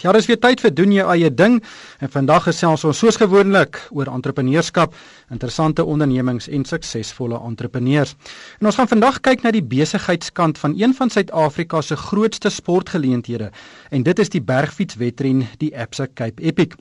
Ja, dis weer tyd vir doen jou eie ding en vandag gesels ons soos gewoonlik oor entrepreneurskap, interessante ondernemings en suksesvolle entrepreneurs. En ons gaan vandag kyk na die besigheidskant van een van Suid-Afrika se grootste sportgeleenthede en dit is die bergfietswedren, die Absa Cape Epic.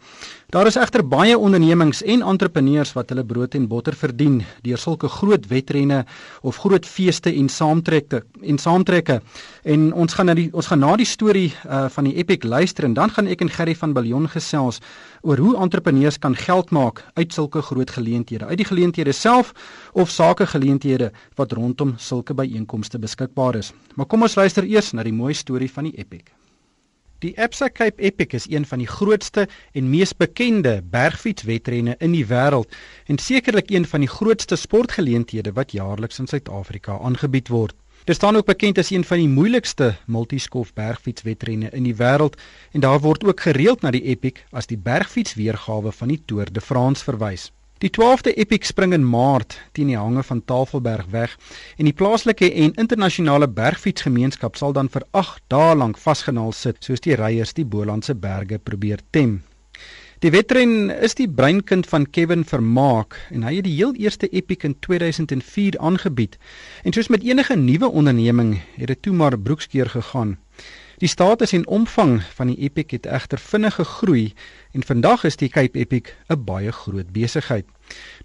Daar is egter baie ondernemings en entrepreneurs wat hulle brood en botter verdien deur sulke groot wedrenne of groot feeste en saamtrekke en saamtrekke. En ons gaan na die ons gaan na die storie uh, van die Epic luister en dan gaan ek en Gerry van Billion gesels oor hoe entrepreneurs kan geld maak uit sulke groot geleenthede, uit die geleenthede self of sakegeleenthede wat rondom sulke byeenkomste beskikbaar is. Maar kom ons luister eers na die mooi storie van die Epic. Die Absa Cape Epic is een van die grootste en mees bekende bergfietswedrenne in die wêreld en sekerlik een van die grootste sportgeleenthede wat jaarliks in Suid-Afrika aangebied word. Dit staan ook bekend as een van die moeilikste multiskof bergfietswedrenne in die wêreld en daar word ook gereeld na die Epic as die bergfietsweergawe van die Tour de France verwys. Die 12de Epic spring in Maart teen die hange van Tafelberg weg en die plaaslike en internasionale bergfietsgemeenskap sal dan vir 8 dae lank vasgenaal sit soos die ryers die Bolandse berge probeer tem. Die wedren is die breinkind van Kevin Vermaak en hy het die heel eerste Epic in 2004 aangebied. En soos met enige nuwe onderneming het dit toe maar broekskeer gegaan. Die status en omvang van die Epic het egter vinnig gegroei en vandag is die Cape Epic 'n baie groot besigheid.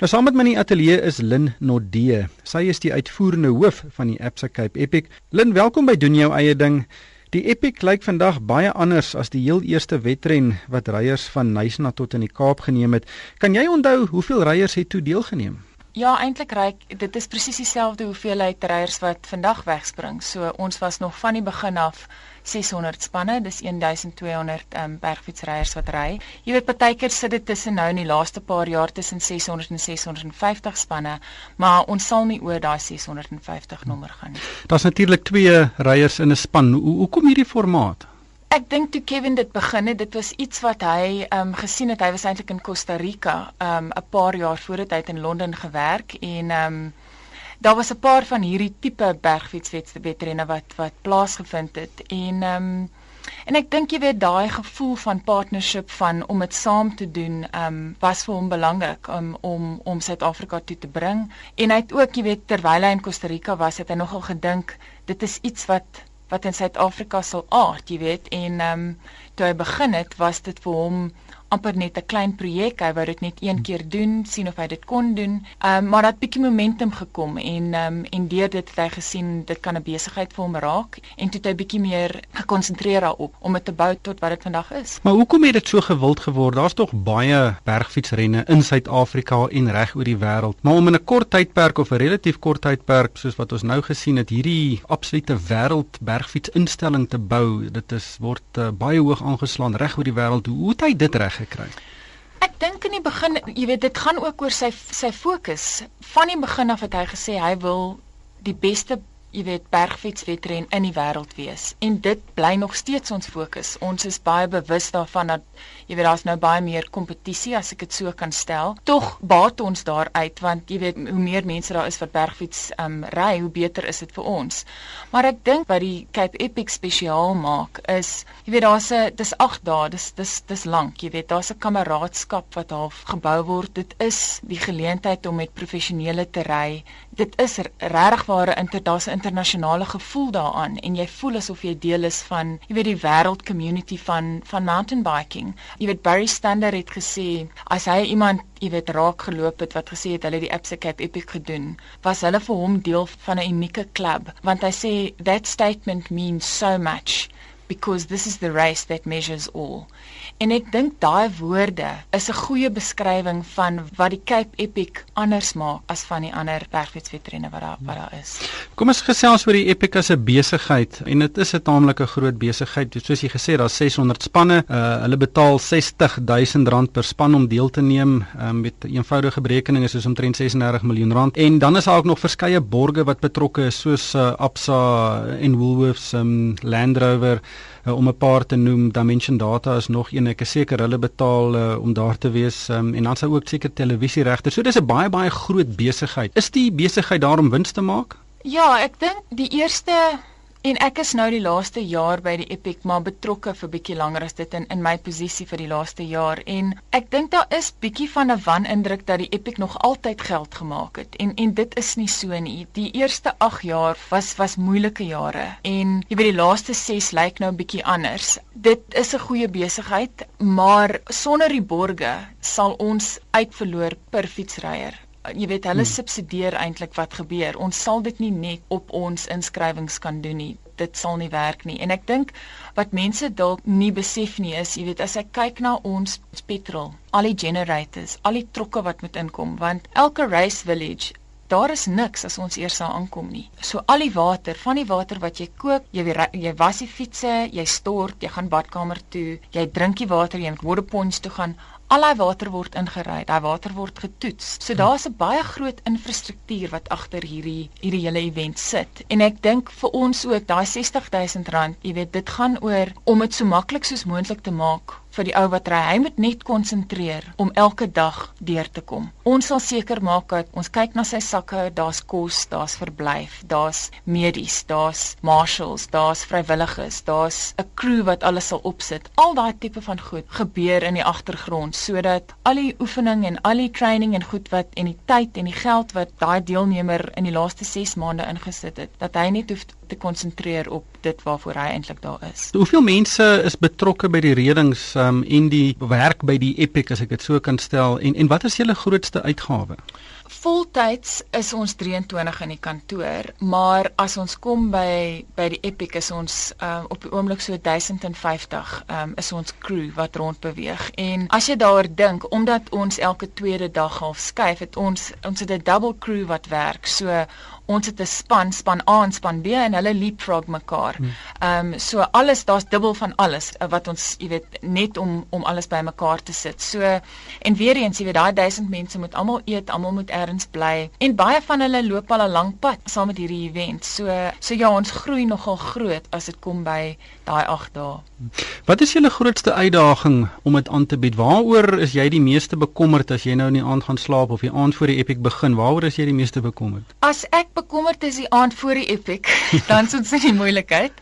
Nou saam met my in die ateljee is Lin Nodee. Sy is die uitvoerende hoof van die Absa Cape Epic. Lin, welkom by doen jou eie ding. Die Epic lyk vandag baie anders as die heel eerste wedren wat ryers van Nysna tot in die Kaap geneem het. Kan jy onthou hoeveel ryers het toe deelgeneem? Ja, eintlik reik dit is presies dieselfde hoeveelheid ryers wat vandag wegspring. So ons was nog van die begin af 600 spanne, dis 1200 um, bergfietsryers wat ry. Jy weet partykeer sit dit tussen nou in die laaste paar jaar tussen 600 en 650 spanne, maar ons sal nie oor daai 650 nommer gaan nie. Daar's natuurlik twee ryers in 'n span. Hoe hoekom hierdie formaat? Ek dink toe Kevin dit begin het, dit was iets wat hy ehm um, gesien het. Hy was eintlik in Costa Rica ehm um, 'n paar jaar voor dit hy het in Londen gewerk en ehm um, daar was 'n paar van hierdie tipe bergfietswedrenne wat wat plaasgevind het. En ehm um, en ek dink jy weet daai gevoel van partnership van om dit saam te doen ehm um, was vir hom belangrik um, om om Suid-Afrika toe te bring. En hy het ook jy weet terwyl hy in Costa Rica was het hy nogal gedink dit is iets wat wat in Suid-Afrika sal aard, jy weet, en ehm um, toe hy begin het, was dit vir hom amper net 'n klein projek. Hy wou dit net een keer doen, sien of hy dit kon doen. Ehm um, maar dat bietjie momentum gekom en ehm um, en deur dit het hy gesien dit kan 'n besigheid vir hom raak en toe het hy bietjie meer gekonsentreer daarop om dit te bou tot wat dit vandag is. Maar hoekom het dit so gewild geword? Daar's tog baie bergfietsrenne in Suid-Afrika en reg oor die wêreld. Maar om in 'n kort tydperk of 'n relatief kort tydperk soos wat ons nou gesien het, hierdie absolute wêreld bergfietsinstelling te bou, dit is word uh, baie hoog aangeslaan reg oor die wêreld. Hoe het hy dit reg gekry? Ek dink in die begin, jy weet, dit gaan ook oor sy sy fokus. Van die begin af het hy gesê hy wil die beste jy weet bergfietswedren in die wêreld wees en dit bly nog steeds ons fokus. Ons is baie bewus daarvan dat jy weet daar's nou baie meer kompetisie as ek dit so kan stel. Tog baat ons daaruit want jy weet hoe meer mense daar is wat bergfiets um ry, hoe beter is dit vir ons. Maar ek dink wat die Cape Epic spesiaal maak is jy weet daar's 'n dis 8 dae, dis dis dis lank, jy weet daar's 'n kameraadskap wat half gebou word. Dit is die geleentheid om met professionele te ry. Dit is regtig ware inter daar's 'n internasionale gevoel daaraan en jy voel asof jy deel is van jy weet die wêreld community van van mountain biking. Jy weet Barry Stander het gesê as hy iemand jy weet raak geloop het wat gesê het hulle die Absa Cape Epic gedoen, was hulle vir hom deel van 'n unieke klub want hy sê that statement means so much because this is the race that measures all. En ek dink daai woorde is 'n goeie beskrywing van wat die Cape Epic anders maak as van die ander bergfietswedrenne wat daar wat daar is. Kom ons gesels oor die Epic as 'n besigheid en dit is 'n taamlike groot besigheid. Soos jy gesê, daar's 600 spanne. Uh, hulle betaal 60000 rand per span om deel te neem. Um, met eenvoudige berekening is dit omtrent 36 miljoen rand. En dan is daar ook nog verskeie borgers wat betrokke is soos uh, Absa en Woolworths, um, Land Rover uh, om 'n paar te noem, Dimension Data is nog een. Ek is seker hulle betaal uh, om daar te wees um, en dan sou ook seker televisieregte. So dis 'n baie baie groot besigheid. Is die besigheid daar om wins te maak? Ja, ek dink die eerste En ek is nou die laaste jaar by die Epic maar betrokke vir bietjie langer as dit in in my posisie vir die laaste jaar en ek dink daar is bietjie van 'n wanindruk dat die Epic nog altyd geld gemaak het en en dit is nie so nie. Die eerste 8 jaar was was moeilike jare en jy weet die laaste 6 lyk nou bietjie anders. Dit is 'n goeie besigheid, maar sonder die borge sal ons uitverloor per fietsryer jy weet hulle hmm. subsidieer eintlik wat gebeur. Ons sal dit nie net op ons inskrywings kan doen nie. Dit sal nie werk nie. En ek dink wat mense dalk nie besef nie is, jy weet as ek kyk na ons petrol, al die generators, al die trokke wat moet inkom, want elke race village Daar is niks as ons eers daar aankom nie. So al die water, van die water wat jy kook, jy jy was die fietsse, jy stort, jy gaan badkamer toe, jy drink die water, jy moet water ponds toe gaan, al daai water word ingery, daai water word getoets. So hm. daar's 'n baie groot infrastruktuur wat agter hierdie hierdie hele event sit. En ek dink vir ons ook, daai 60000 rand, jy weet, dit gaan oor om dit so maklik soos moontlik te maak vir die ou wat ry. Hy moet net konsentreer om elke dag deur te kom. Ons sal seker maak dat ons kyk na sy sakke, daar's kos, daar's verblyf, daar's medies, daar's marshals, daar's vrywilligers, daar's 'n crew wat alles sal opsit. Al daai tipe van goed gebeur in die agtergrond sodat al die oefening en al die training en goed wat en die tyd en die geld wat daai deelnemer in die laaste 6 maande ingesit het, dat hy net hoef te konsentreer op dit waarvoor hy eintlik daar is. Hoeveel mense is betrokke by die redings um, en die werk by die Epic as ek dit so kan stel en en wat is julle grootste uitgawe? Voltyds is ons 23 in die kantoor, maar as ons kom by by die Epic is ons um, op die oomblik so 1050 um, is ons crew wat rond beweeg. En as jy daaroor dink, omdat ons elke tweede dag half skuif, het ons ons het 'n double crew wat werk. So ons het 'n span, span A en span B en hulle leapfrog mekaar. Hmm. Ehm um, so alles, daar's dubbel van alles uh, wat ons, jy weet, net om om alles bymekaar te sit. So en weer eens, jy weet, daai 1000 mense moet almal eet, almal moet ergens bly en baie van hulle loop al 'n lang pad saam met hierdie event. So so ja, ons groei nogal groot as dit kom by daai 8 dae. Wat is julle grootste uitdaging om dit aan te bied? Waaroor is jy die meeste bekommerd as jy nou in die aand gaan slaap of die aand voor die epic begin? Waaroor is jy die meeste bekommerd? As ek bekommerd is die aand voor die epic, dan sou dit nie moeilikheid.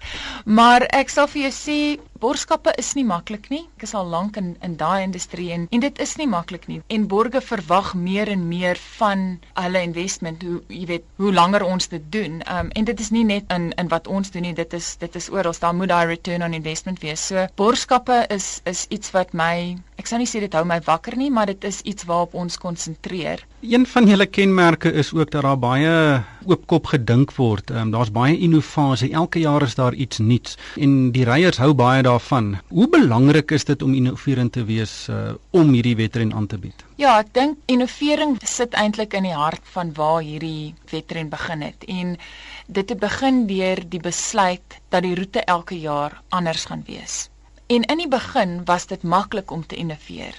Maar ek sal vir jou sê borgskappe is nie maklik nie. Ek is al lank in in daai industrie en en dit is nie maklik nie. En borge verwag meer en meer van hulle investment. Hoe jy weet, hoe langer ons dit doen. Um en dit is nie net in in wat ons doen nie. Dit is dit is oral. Daar moet daai return on investment wees. So borgskappe is is iets wat my ek sou nie sê dit hou my wakker nie, maar dit is iets waarop ons konsentreer. Een van julle kenmerke is ook dat daar baie oopkop gedink word. Um, Daar's baie innovasie. Elke jaar is daar iets nuuts en die ryers hou baie daarvan. Hoe belangrik is dit om innoverend te wees uh, om hierdie wedren aan te bied? Ja, ek dink innovering sit eintlik in die hart van waar hierdie wedren begin het. En dit het begin deur die besluit dat die roete elke jaar anders gaan wees. En in die begin was dit maklik om te innoveer.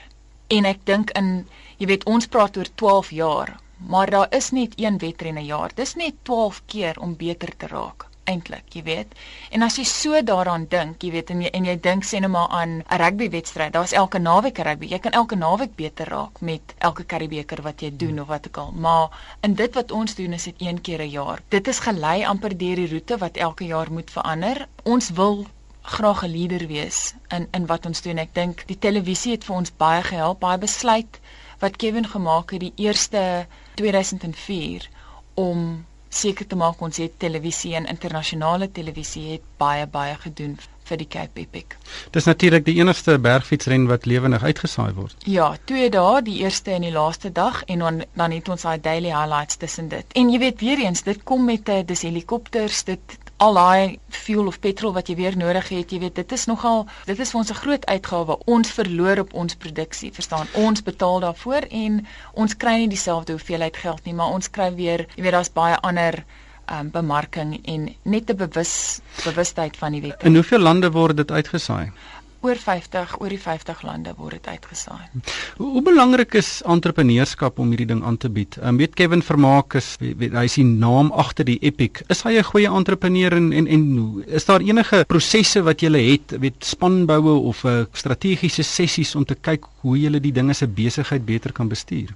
En ek dink in, jy weet, ons praat oor 12 jaar, maar daar is net een wedren 'n jaar. Dis net 12 keer om beter te raak eintlik, jy weet. En as jy so daaraan dink, jy weet en jy en jy dink sê net maar aan 'n rugbywedstryd, daar's elke naweek rugby. Jy kan elke naweek beter raak met elke Karibeker wat jy doen of wat ook al. Maar in dit wat ons doen is dit een keer 'n jaar. Dit is gelei amper deur die roete wat elke jaar moet verander. Ons wil graag 'n leier wees in in wat ons doen. Ek dink die televisie het vir ons baie gehelp, baie besluit wat Kevin gemaak het die eerste 2004 om seker te maak ons het televisie en internasionale televisie het baie baie gedoen vir die Cape Epic. Dis natuurlik die enigste bergfietsren wat lewendig uitgesaai word. Ja, twee dae, die eerste en die laaste dag en dan dan het ons daai daily highlights tussen dit. En jy weet weer eens, dit kom met 'n dis helikopters, dit al daai fuel of petrol wat jy weer nodig het, jy weet, dit is nogal dit is vir ons 'n groot uitgawe. Ons verloor op ons produksie, verstaan? Ons betaal daarvoor en ons kry nie dieselfde hoeveelheid geld nie, maar ons kry weer, jy weet, daar's baie ander um, bemarking en net 'n bewus bewustheid van die wet. In hoeveel lande word dit uitgesaai? Oor 50, oor die 50 lande word dit uitgesaai. Hoe, hoe belangrik is entrepreneurskap om hierdie ding aan te bied? Um, weet Kevin Vermaak is hy is die naam agter die Epic. Is hy 'n goeie entrepreneur en en en is daar enige prosesse wat jy het, weet spanboue of 'n uh, strategiese sessies om te kyk hoe jy die dinge se besigheid beter kan bestuur?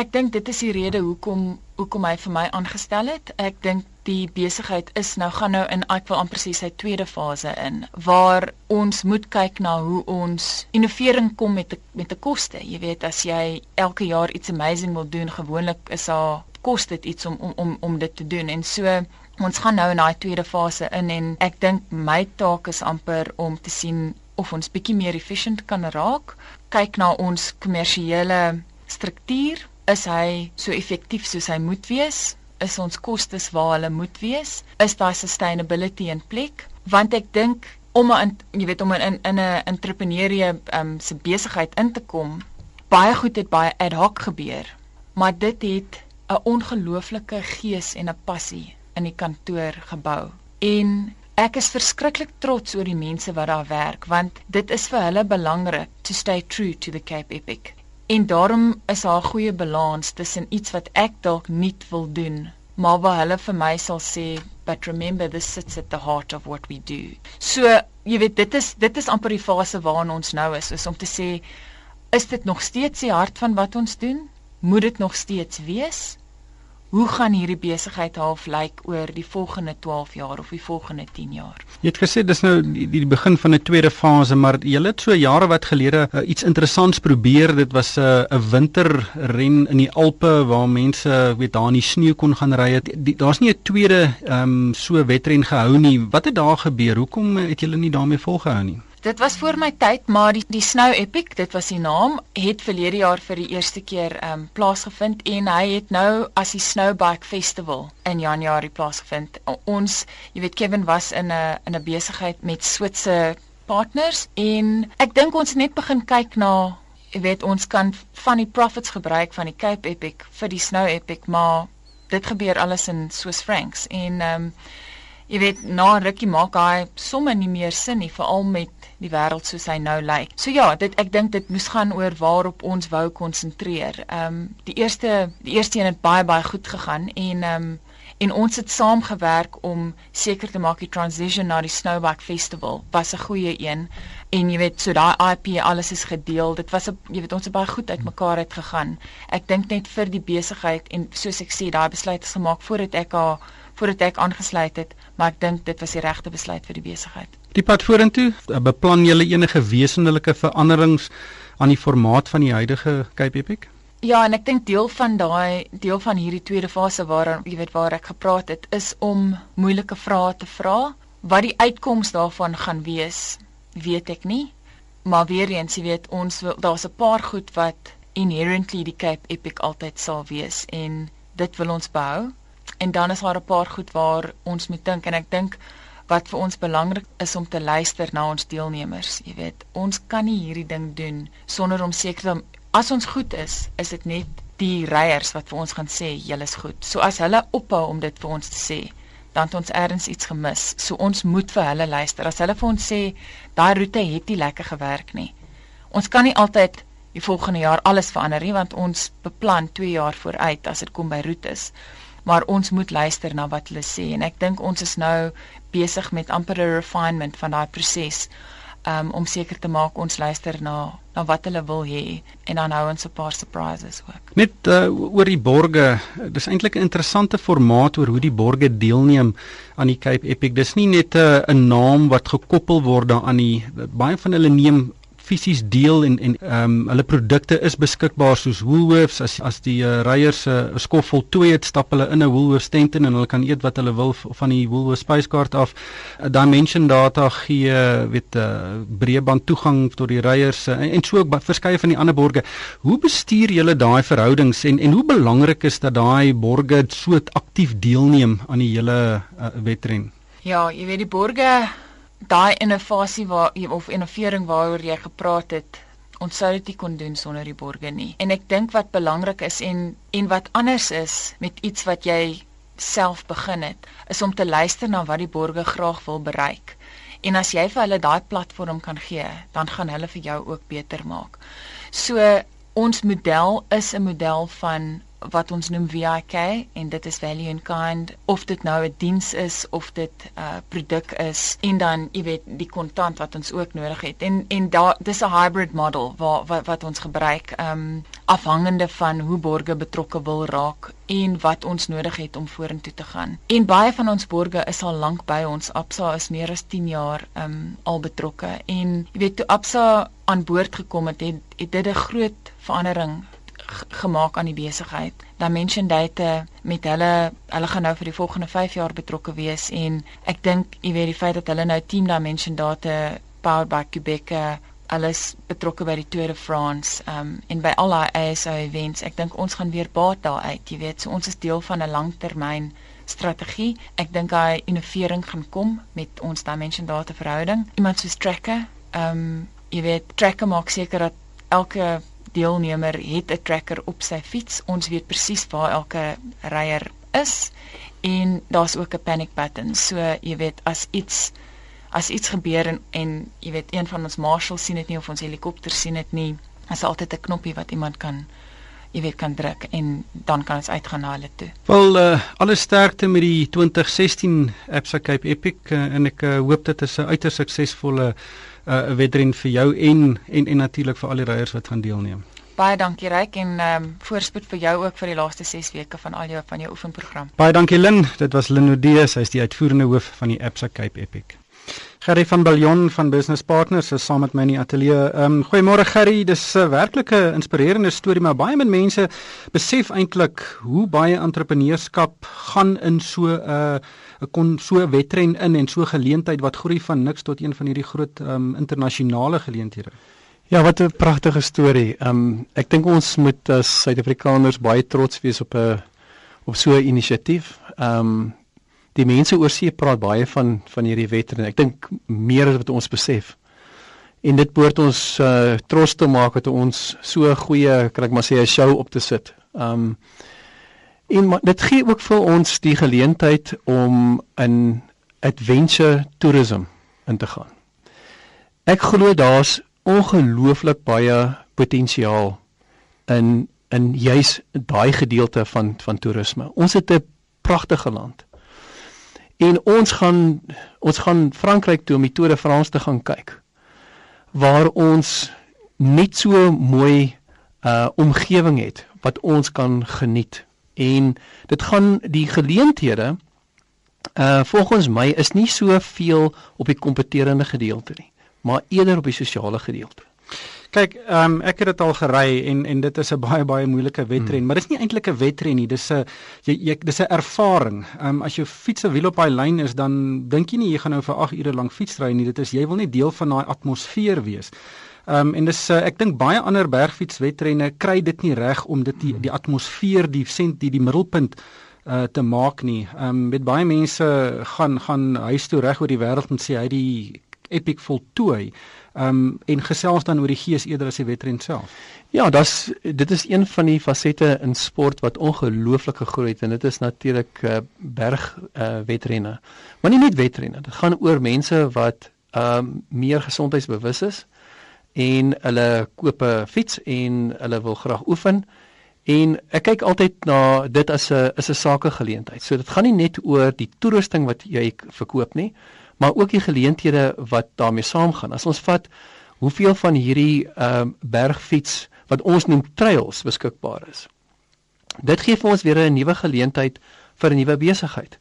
Ek dink dit is die rede hoekom hoekom hy vir my aangestel het. Ek dink die besigheid is nou gaan nou in ek wil amper sê sy tweede fase in waar ons moet kyk na hoe ons innovering kom met met 'n koste. Jy weet as jy elke jaar iets amazing wil doen, gewoonlik is daar kos dit iets om om om om dit te doen. En so ons gaan nou in daai tweede fase in en ek dink my taak is amper om te sien of ons bietjie meer efficient kan raak. Kyk na ons kommersiële struktuur. Is hy so effektief soos hy moet wees? is ons kostes waar hulle moet wees? Is daar sustainability in plek? Want ek dink om 'n jy weet om in in 'n entrepreneurie um, se besigheid in te kom, baie goed het baie ad hoc gebeur, maar dit het 'n ongelooflike gees en 'n passie in die kantoor gebou. En ek is verskriklik trots oor die mense wat daar werk want dit is vir hulle belangrik to stay true to the Cape Epic. En daarom is daar 'n goeie balans tussen iets wat ek dalk nie wil doen, maar waar hulle vir my sal sê, "But remember this sits at the heart of what we do." So, jy weet, dit is dit is amper die fase waarin ons nou is, is om te sê, is dit nog steeds die hart van wat ons doen? Moet dit nog steeds wees? Hoe gaan hierdie besigheid half lyk oor die volgende 12 jaar of die volgende 10 jaar? Jy het gesê dis nou die, die begin van 'n tweede fase, maar jy het so jare wat gelede uh, iets interessants probeer. Dit was 'n uh, 'n winterren in die Alpe waar mense weet daar in die sneeu kon gaan ry. Daar's nie 'n tweede ehm um, so wedren gehou nie. Wat het daar gebeur? Hoekom het julle nie daarmee volgehou nie? Dit was voor my tyd, maar die die Snow Epic, dit was die naam, het verlede jaar vir die eerste keer ehm um, plaasgevind en hy het nou as die Snowbike Festival in Januarie plaasgevind. Ons, jy weet Kevin was in 'n in 'n besigheid met Switse partners en ek dink ons net begin kyk na jy weet ons kan van die profits gebruik van die Cape Epic vir die Snow Epic, maar dit gebeur alles in Swiss francs en ehm um, jy weet na rukkie maak hy somme nie meer sin nie, veral met die wêreld soos hy nou lyk. So ja, dit ek dink dit moes gaan oor waarop ons wou konsentreer. Ehm um, die eerste die eerste een het baie baie goed gegaan en ehm um, en ons het saamgewerk om seker te maak die transition na die Snowback Festival was 'n goeie een. En jy weet, so daai IP alles is gedeel. Dit was 'n jy weet ons het baie goed uitmekaar uit gegaan. Ek dink net vir die besigheid en soos ek sê, daai besluit is gemaak voordat ek haar voordat ek aangesluit het, maar ek dink dit was die regte besluit vir die besigheid. Die pad vorentoe, eh, beplan julle enige wesenlike veranderings aan die formaat van die huidige Cape Epic? Ja, en ek dink deel van daai deel van hierdie tweede fase waaraan jy weet waar ek gepraat het, is om moeilike vrae te vra. Wat die uitkoms daarvan gaan wees, weet ek nie. Maar weer eens, jy weet, ons wil daar's 'n paar goed wat inherently die Cape Epic altyd sal wees en dit wil ons behou. En dan is daar 'n paar goed waar ons moet dink en ek dink wat vir ons belangrik is om te luister na ons deelnemers. Jy weet, ons kan nie hierdie ding doen sonder om seker te as ons goed is, is dit net die reiers wat vir ons gaan sê julle is goed. So as hulle ophou om dit vir ons te sê, dan het ons ergens iets gemis. So ons moet vir hulle luister. As hulle vir ons sê daai roete het nie lekker gewerk nie. Ons kan nie altyd die volgende jaar alles verander nie want ons beplan 2 jaar vooruit as dit kom by roetes maar ons moet luister na wat hulle sê en ek dink ons is nou besig met amper 'n refinement van daai proses um, om seker te maak ons luister na na wat hulle wil hê en dan hou ons 'n paar surprises ook. Net uh, oor die borge, dis eintlik 'n interessante formaat oor hoe die borge deelneem aan die Cape Epic. Dis nie net 'n uh, naam wat gekoppel word daaraan nie. Baie van hulle neem fisies deel en en ehm um, hulle produkte is beskikbaar soos Woolworths as as die uh, reiers 'n uh, skof vol twee het stap hulle in 'n Woolworths tent en hulle kan eet wat hulle wil van die Woolworths spyskaart af. Uh, Dimension Data gee weet 'n uh, breëband toegang tot die reiers uh, en, en so ook verskeie van die ander borgers. Hoe bestuur julle daai verhoudings en en hoe belangrik is dat daai borgers so aktief deelneem aan die hele uh, wedren? Ja, jy weet die borgers daai innovasie waar of innovering waaroor jy gepraat het ons sou dit nie kon doen sonder die borge nie. En ek dink wat belangrik is en en wat anders is met iets wat jy self begin het is om te luister na wat die borge graag wil bereik. En as jy vir hulle daai platform kan gee dan gaan hulle vir jou ook beter maak. So ons model is 'n model van wat ons noem VIK en dit is value in kind of dit nou 'n diens is of dit 'n uh, produk is en dan jy weet die kontant wat ons ook nodig het en en daar dis 'n hybrid model waar wat, wat ons gebruik. Um, afhangende van hoe borge betrokke wil raak en wat ons nodig het om vorentoe te gaan. En baie van ons borge is al lank by ons. Absa is meer as 10 jaar um al betrokke en jy weet toe Absa aan boord gekom het, het, het dit 'n groot verandering gemaak aan die besigheid. Dimension Data met hulle hulle gaan nou vir die volgende 5 jaar betrokke wees en ek dink jy weet die feit dat hulle nou Team Dimension Data powered by Quebec alles betrokke by die Tour de France um en by al daai ASO events. Ek dink ons gaan weer baat daar uit, jy weet. So ons is deel van 'n langtermyn strategie. Ek dink daai innovering gaan kom met ons dimension data verhouding. Iemand soos Tracker, um jy weet, Tracker maak seker dat elke deelnemer het 'n tracker op sy fiets. Ons weet presies waar elke ryer is en daar's ook 'n panic button. So jy weet as iets as iets gebeur en en jy weet een van ons marshals sien dit nie of ons helikopter sien dit nie, is altyd 'n knoppie wat iemand kan jy weet kan druk en dan kan ons uitgaan na hulle toe. Wel uh, alle sterkte met die 2016 Absa Cape Epic uh, en ek uh, hoop dit is 'n uiters suksesvolle uh, wedren vir jou en en en natuurlik vir al die ryers wat gaan deelneem. Baie dankie Ryk en ehm um, voorspoed vir jou ook vir die laaste 6 weke van al jou van jou oefenprogram. Baie dankie Lin, dit was Lin Odees, hy's die uitvoerende hoof van die Absa Cape Epic. Gerry van Billion van Business Partners is saam met my in die ateljee. Ehm um, goeiemôre Gerry, dis 'n uh, werklike inspirerende storie, maar baie min mense besef eintlik hoe baie entrepreneurskap gaan in so 'n uh, 'n kon so wetren in en so geleentheid wat groei van niks tot een van hierdie groot um, internasionale geleenthede. Ja, wat 'n pragtige storie. Um, ek dink ons moet as Suid-Afrikaners baie trots wees op 'n op so 'n inisiatief. Um, die mense oor see praat baie van van hierdie wedren. Ek dink meer as wat ons besef. En dit behoort ons uh, trots te maak dat ons so 'n goeie, kan ek maar sê, 'n show op te sit. Um en maar dit gee ook vir ons die geleentheid om in adventure tourism in te gaan. Ek glo daar's ongelooflik baie potensiaal in in juis daai gedeelte van van toerisme. Ons het 'n pragtige land. En ons gaan ons gaan Frankryk toe om die Tour de France te gaan kyk. Waar ons net so mooi uh omgewing het wat ons kan geniet. En dit gaan die geleenthede uh volgens my is nie so veel op die kompeterende gedeelte nie, maar eerder op die sosiale gedeelte. Kyk, ehm um, ek het dit al gery en en dit is 'n baie baie moeilike wedren, hmm. maar dis nie eintlik 'n wedren nie, dis 'n jy, jy dis 'n ervaring. Ehm um, as jou fiets 'n wiel op daai lyn is, dan dink jy nie jy gaan nou vir 8 ure lank fietsry nie. Dit is jy wil net deel van daai atmosfeer wees. Ehm um, en dis uh, ek dink baie ander bergfietswedrenne kry dit nie reg om dit die, die atmosfeer, die sent die, die middelpunt uh te maak nie. Ehm um, met baie mense gaan gaan huis toe reg oor die wêreld en sê hy die epic voltooi um, en gesels dan oor die gees eerder as die wedren self. Ja, dis dit is een van die fasette in sport wat ongelooflik gegroei het en dit is natuurlik uh, berg uh, wedrenne. Maar nie net wedrenne, dit gaan oor mense wat um, meer gesondheidsbewus is en hulle koop 'n fiets en hulle wil graag oefen. En ek kyk altyd na dit as 'n is 'n sakegeleentheid. So dit gaan nie net oor die toerusting wat jy verkoop nie, maar ook die geleenthede wat daarmee saamgaan. As ons vat hoeveel van hierdie ehm uh, bergfiets wat ons noem trails beskikbaar is. Dit gee vir ons weer 'n nuwe geleentheid vir 'n nuwe besigheid.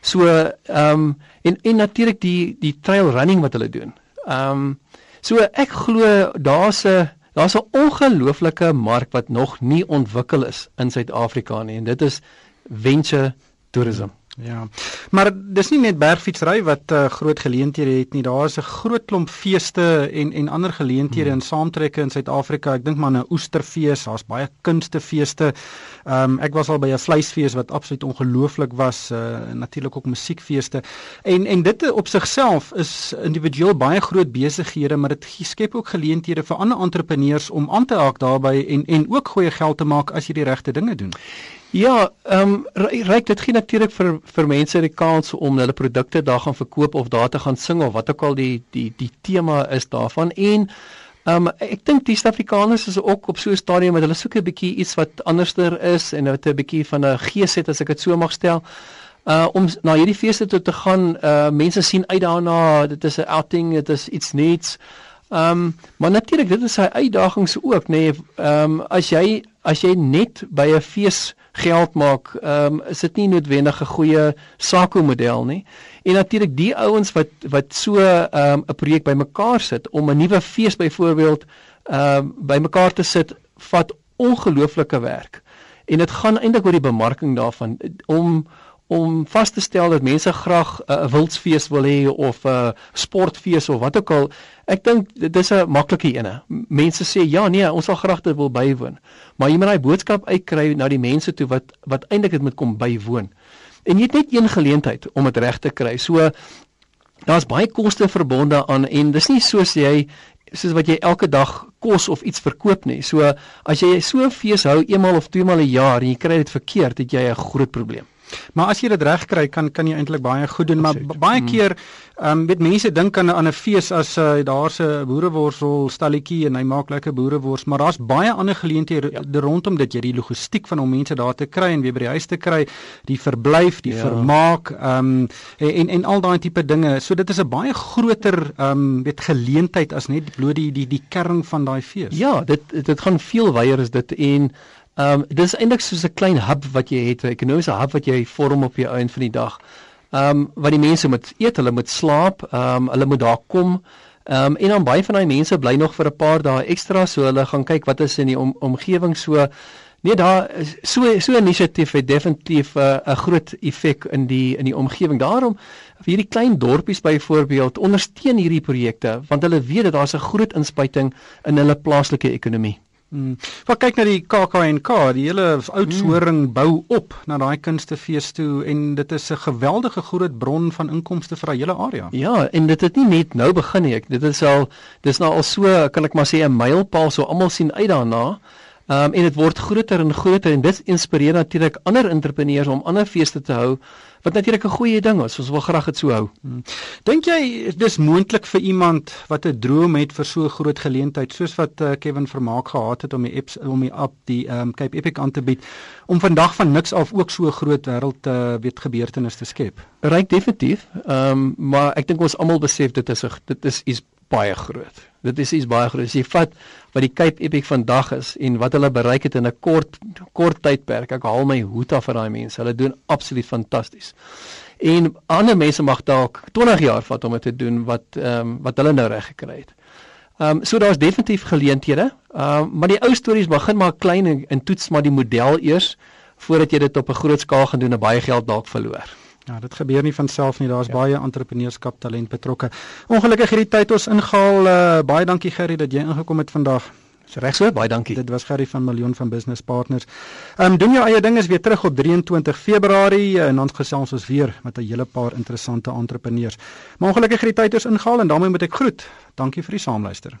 So ehm um, en en natuurlik die die trail running wat hulle doen. Ehm um, so ek glo daar's 'n daar's 'n ongelooflike mark wat nog nie ontwikkel is in Suid-Afrika nie en dit is venture tourism. Ja. Maar dis nie net bergfietsry wat uh, groot geleenthede het nie. Daar is 'n groot klomp feeste en en ander geleenthede hmm. en saamtrekke in Suid-Afrika. Ek dink maar 'n oesterfees, daar's baie kunstefeeste. Ehm um, ek was al by 'n vleisfees wat absoluut ongelooflik was, uh, natuurlik ook musiekfeeste. En en dit op sigself is individueel baie groot besighede, maar dit skep ook geleenthede vir ander entrepreneurs om aan te haak daarbey en en ook goeie geld te maak as jy die regte dinge doen. Ja, ehm um, ryk dit gee natuurlik vir vir mense die kans om hulle produkte daar gaan verkoop of daar te gaan sing of wat ook al die die die tema is daarvan en ehm um, ek dink die Suid-Afrikaners is ook op so 'n stadium dat hulle soek 'n bietjie iets wat anderster is en wat 'n bietjie van 'n gees het as ek dit so mag stel. Uh om na hierdie feeste toe te gaan, uh mense sien uit daarna, dit is 'n outing, dit is iets nuuts. Ehm um, maar natuurlik dit is sy uitdagings ook nê. Nee, ehm um, as jy as jy net by 'n fees geld maak, ehm um, is dit nie noodwendig 'n goeie sako-model nie. En natuurlik die ouens wat wat so ehm um, 'n projek bymekaar sit om 'n nuwe fees byvoorbeeld ehm um, bymekaar te sit, vat ongelooflike werk. En dit gaan eintlik oor die bemarking daarvan om om vas te stel dat mense graag 'n uh, wildsfees wil hê of 'n uh, sportfees of wat ook al. Ek dink dit is 'n maklike ene. Mense sê ja, nee, ons sal graag dit wil bywoon. Maar jy moet daai boodskap uitkry na die mense toe wat wat eintlik dit moet kom bywoon. En jy het net een geleentheid om dit reg te kry. So daar's baie koste verbonde aan en dis nie soos jy soos wat jy elke dag kos of iets verkoop nie. So as jy so 'n fees hou eenmal of tweemal 'n jaar en jy kry dit verkeerd, het jy 'n groot probleem. Maar as jy dit reg kry, kan kan jy eintlik baie goed doen, maar baie mm. keer ehm um, weet mense dink aan aan 'n fees as uh, daar's 'n boereworsel stalletjie en hy maak lekker boerewors, maar daar's baie ander geleenthede ja. rondom dit, jy die logistiek van om mense daar te kry en weer by die huis te kry, die verblyf, die ja. vermaak, ehm um, en en al daai tipe dinge. So dit is 'n baie groter ehm um, weet geleentheid as net bloot die die die kern van daai fees. Ja, dit dit gaan veel wyer as dit en Ehm um, dis eintlik soos 'n klein hub wat jy het, 'n ekonomiese hub wat jy vorm op die einde van die dag. Ehm um, wat die mense moet eet, hulle moet slaap, ehm um, hulle moet daar kom. Ehm um, en dan baie van daai mense bly nog vir 'n paar dae ekstra so hulle gaan kyk wat is in die om, omgewing so. Nee, daar so so 'n inisiatief het definitief 'n uh, groot effek in die in die omgewing. Daarom hierdie klein dorpies byvoorbeeld ondersteun hierdie projekte want hulle weet dat daar's 'n groot inspuiting in hulle plaaslike ekonomie. Hmm. Wat kyk na die KAKNK, die hele oudsoring hmm. bou op na daai kunstefees toe en dit is 'n geweldige groot bron van inkomste vir daai hele area. Ja, en dit het nie net nou begin nie. Dit is al dis nou al so, kan ek maar sê 'n mylpaal so almal sien uit daarna. Um, en dit word groter en groter en dit inspireer natuurlik ander entrepreneurs om ander feeste te hou wat natuurlik 'n goeie ding is. Ons wil graag dit so hou. Hmm. Dink jy dis moontlik vir iemand wat 'n droom het vir so 'n groot geleentheid soos wat uh, Kevin Vermaak gehad het om die apps om die app die um, Cape Epic aan te bied om vandag van niks af ook so 'n groot wêreld uh, weet gebeurtenis te skep? Ryk definitief. Ehm um, maar ek dink ons almal besef dit is 'n dit is iets baie groot. Dit is iets baie groot. As jy vat wat die Cape Epic vandag is en wat hulle bereik het in 'n kort kort tydperk, ek haal my hoed af vir daai mense. Hulle doen absoluut fantasties. En ander mense mag dalk 20 jaar vat om dit te doen wat ehm um, wat hulle nou reg gekry het. Ehm um, so daar's definitief geleenthede. Ehm um, maar die ou stories begin maar klein en, en toets maar die model eers voordat jy dit op 'n groot skaal gaan doen en baie geld dalk verloor. Ja, dit gebeur nie van self nie. Daar's ja. baie entrepreneurskap talent betrokke. Ongelukkig hierdie tyd ons ingehaal. Uh, baie dankie Gerry dat jy ingekom het vandag. Dis reg so, baie dankie. Dit was Gerry van Miljoen van Business Partners. Ehm um, doen jou eie ding is weer terug op 23 Februarie uh, en ons gesels ons weer met 'n hele paar interessante entrepreneurs. Maar ongelukkig hierdie tyd ons ingehaal en daarmee moet ek groet. Dankie vir die saamluister.